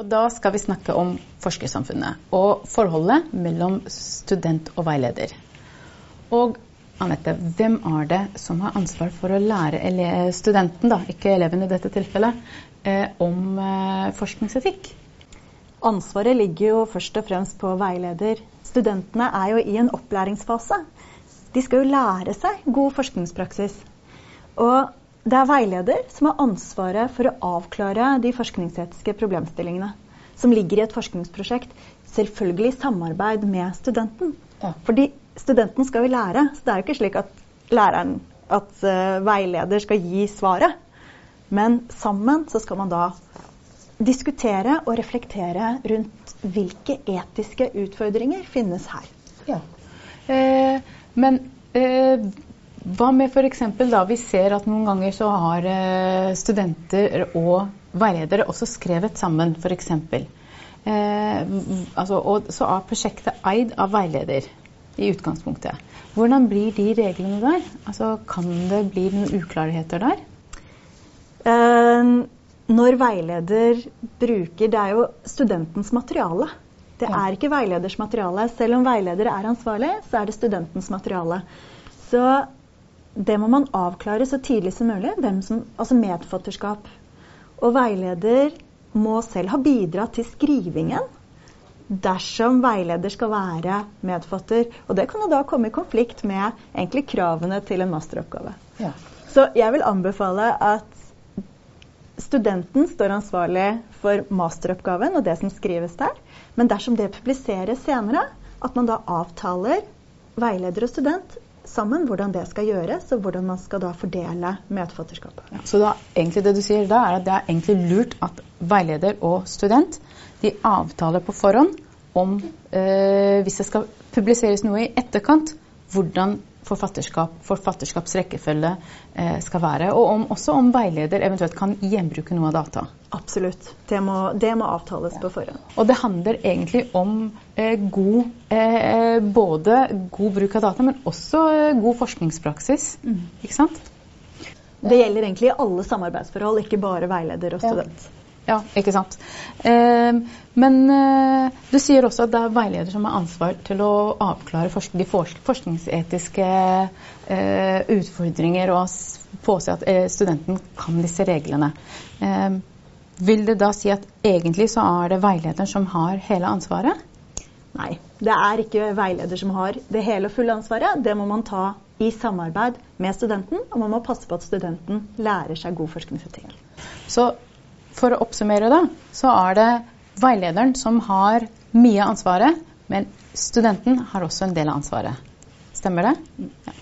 Og da skal vi snakke om forskersamfunnet og forholdet mellom student og veileder. Og Anette, hvem er det som har ansvar for å lære studenten, da, ikke eleven i dette tilfellet, eh, om eh, forskningsetikk? Ansvaret ligger jo først og fremst på veileder. Studentene er jo i en opplæringsfase. De skal jo lære seg god forskningspraksis. Og det er veileder som har ansvaret for å avklare de forskningsetiske problemstillingene som ligger i et forskningsprosjekt. Selvfølgelig i samarbeid med studenten. Ja. Fordi studenten skal jo lære, så det er jo ikke slik at, læreren, at uh, veileder skal gi svaret. Men sammen så skal man da diskutere og reflektere rundt hvilke etiske utfordringer finnes her. Ja. Eh, men eh, hva med f.eks. da vi ser at noen ganger så har eh, studenter og veiledere også skrevet sammen, f.eks. Eh, altså, og så er prosjektet eid av veileder i utgangspunktet. Hvordan blir de reglene der? Altså, kan det bli noen uklarheter der? Eh, når veileder bruker Det er jo studentens materiale. Det er ikke veileders materiale. Selv om veileder er ansvarlig, så er det studentens materiale. Så det må man avklare så tidlig som mulig, som, altså medfatterskap. Og veileder må selv ha bidratt til skrivingen dersom veileder skal være medfatter. Og det kan jo da komme i konflikt med egentlig kravene til en masteroppgave. Ja. Så jeg vil anbefale at studenten står ansvarlig for masteroppgaven og det som skrives der. Men dersom det publiseres senere, at man da avtaler veileder og student sammen hvordan det skal gjøres, og hvordan man skal da fordele medfatterskapet. Ja, så da, egentlig det du sier da, er at det er egentlig lurt at veileder og student de avtaler på forhånd om eh, hvis det skal publiseres noe i etterkant, hvordan forfatterskap, forfatterskapsrekkefølge eh, skal være. Og om, også om veileder eventuelt kan gjenbruke noe av data. Absolutt. Det må, det må avtales ja. på forhånd. Og det handler egentlig om eh, god, eh, både god bruk av data, men også eh, god forskningspraksis. Mm. Ikke sant? Det gjelder egentlig alle samarbeidsforhold, ikke bare veileder og student. Ja. Ja, ikke sant. Eh, men eh, du sier også at det er veileder som har ansvar til å avklare forsk de forskningsetiske eh, utfordringer og påse at eh, studenten kan disse reglene. Eh, vil det da si at egentlig så er det veilederen som har hele ansvaret? Nei, det er ikke veileder som har det hele og fulle ansvaret. Det må man ta i samarbeid med studenten, og man må passe på at studenten lærer seg god forskningsetikk. Så for å oppsummere da, så er det veilederen som har mye av ansvaret, men studenten har også en del av ansvaret. Stemmer det? Ja.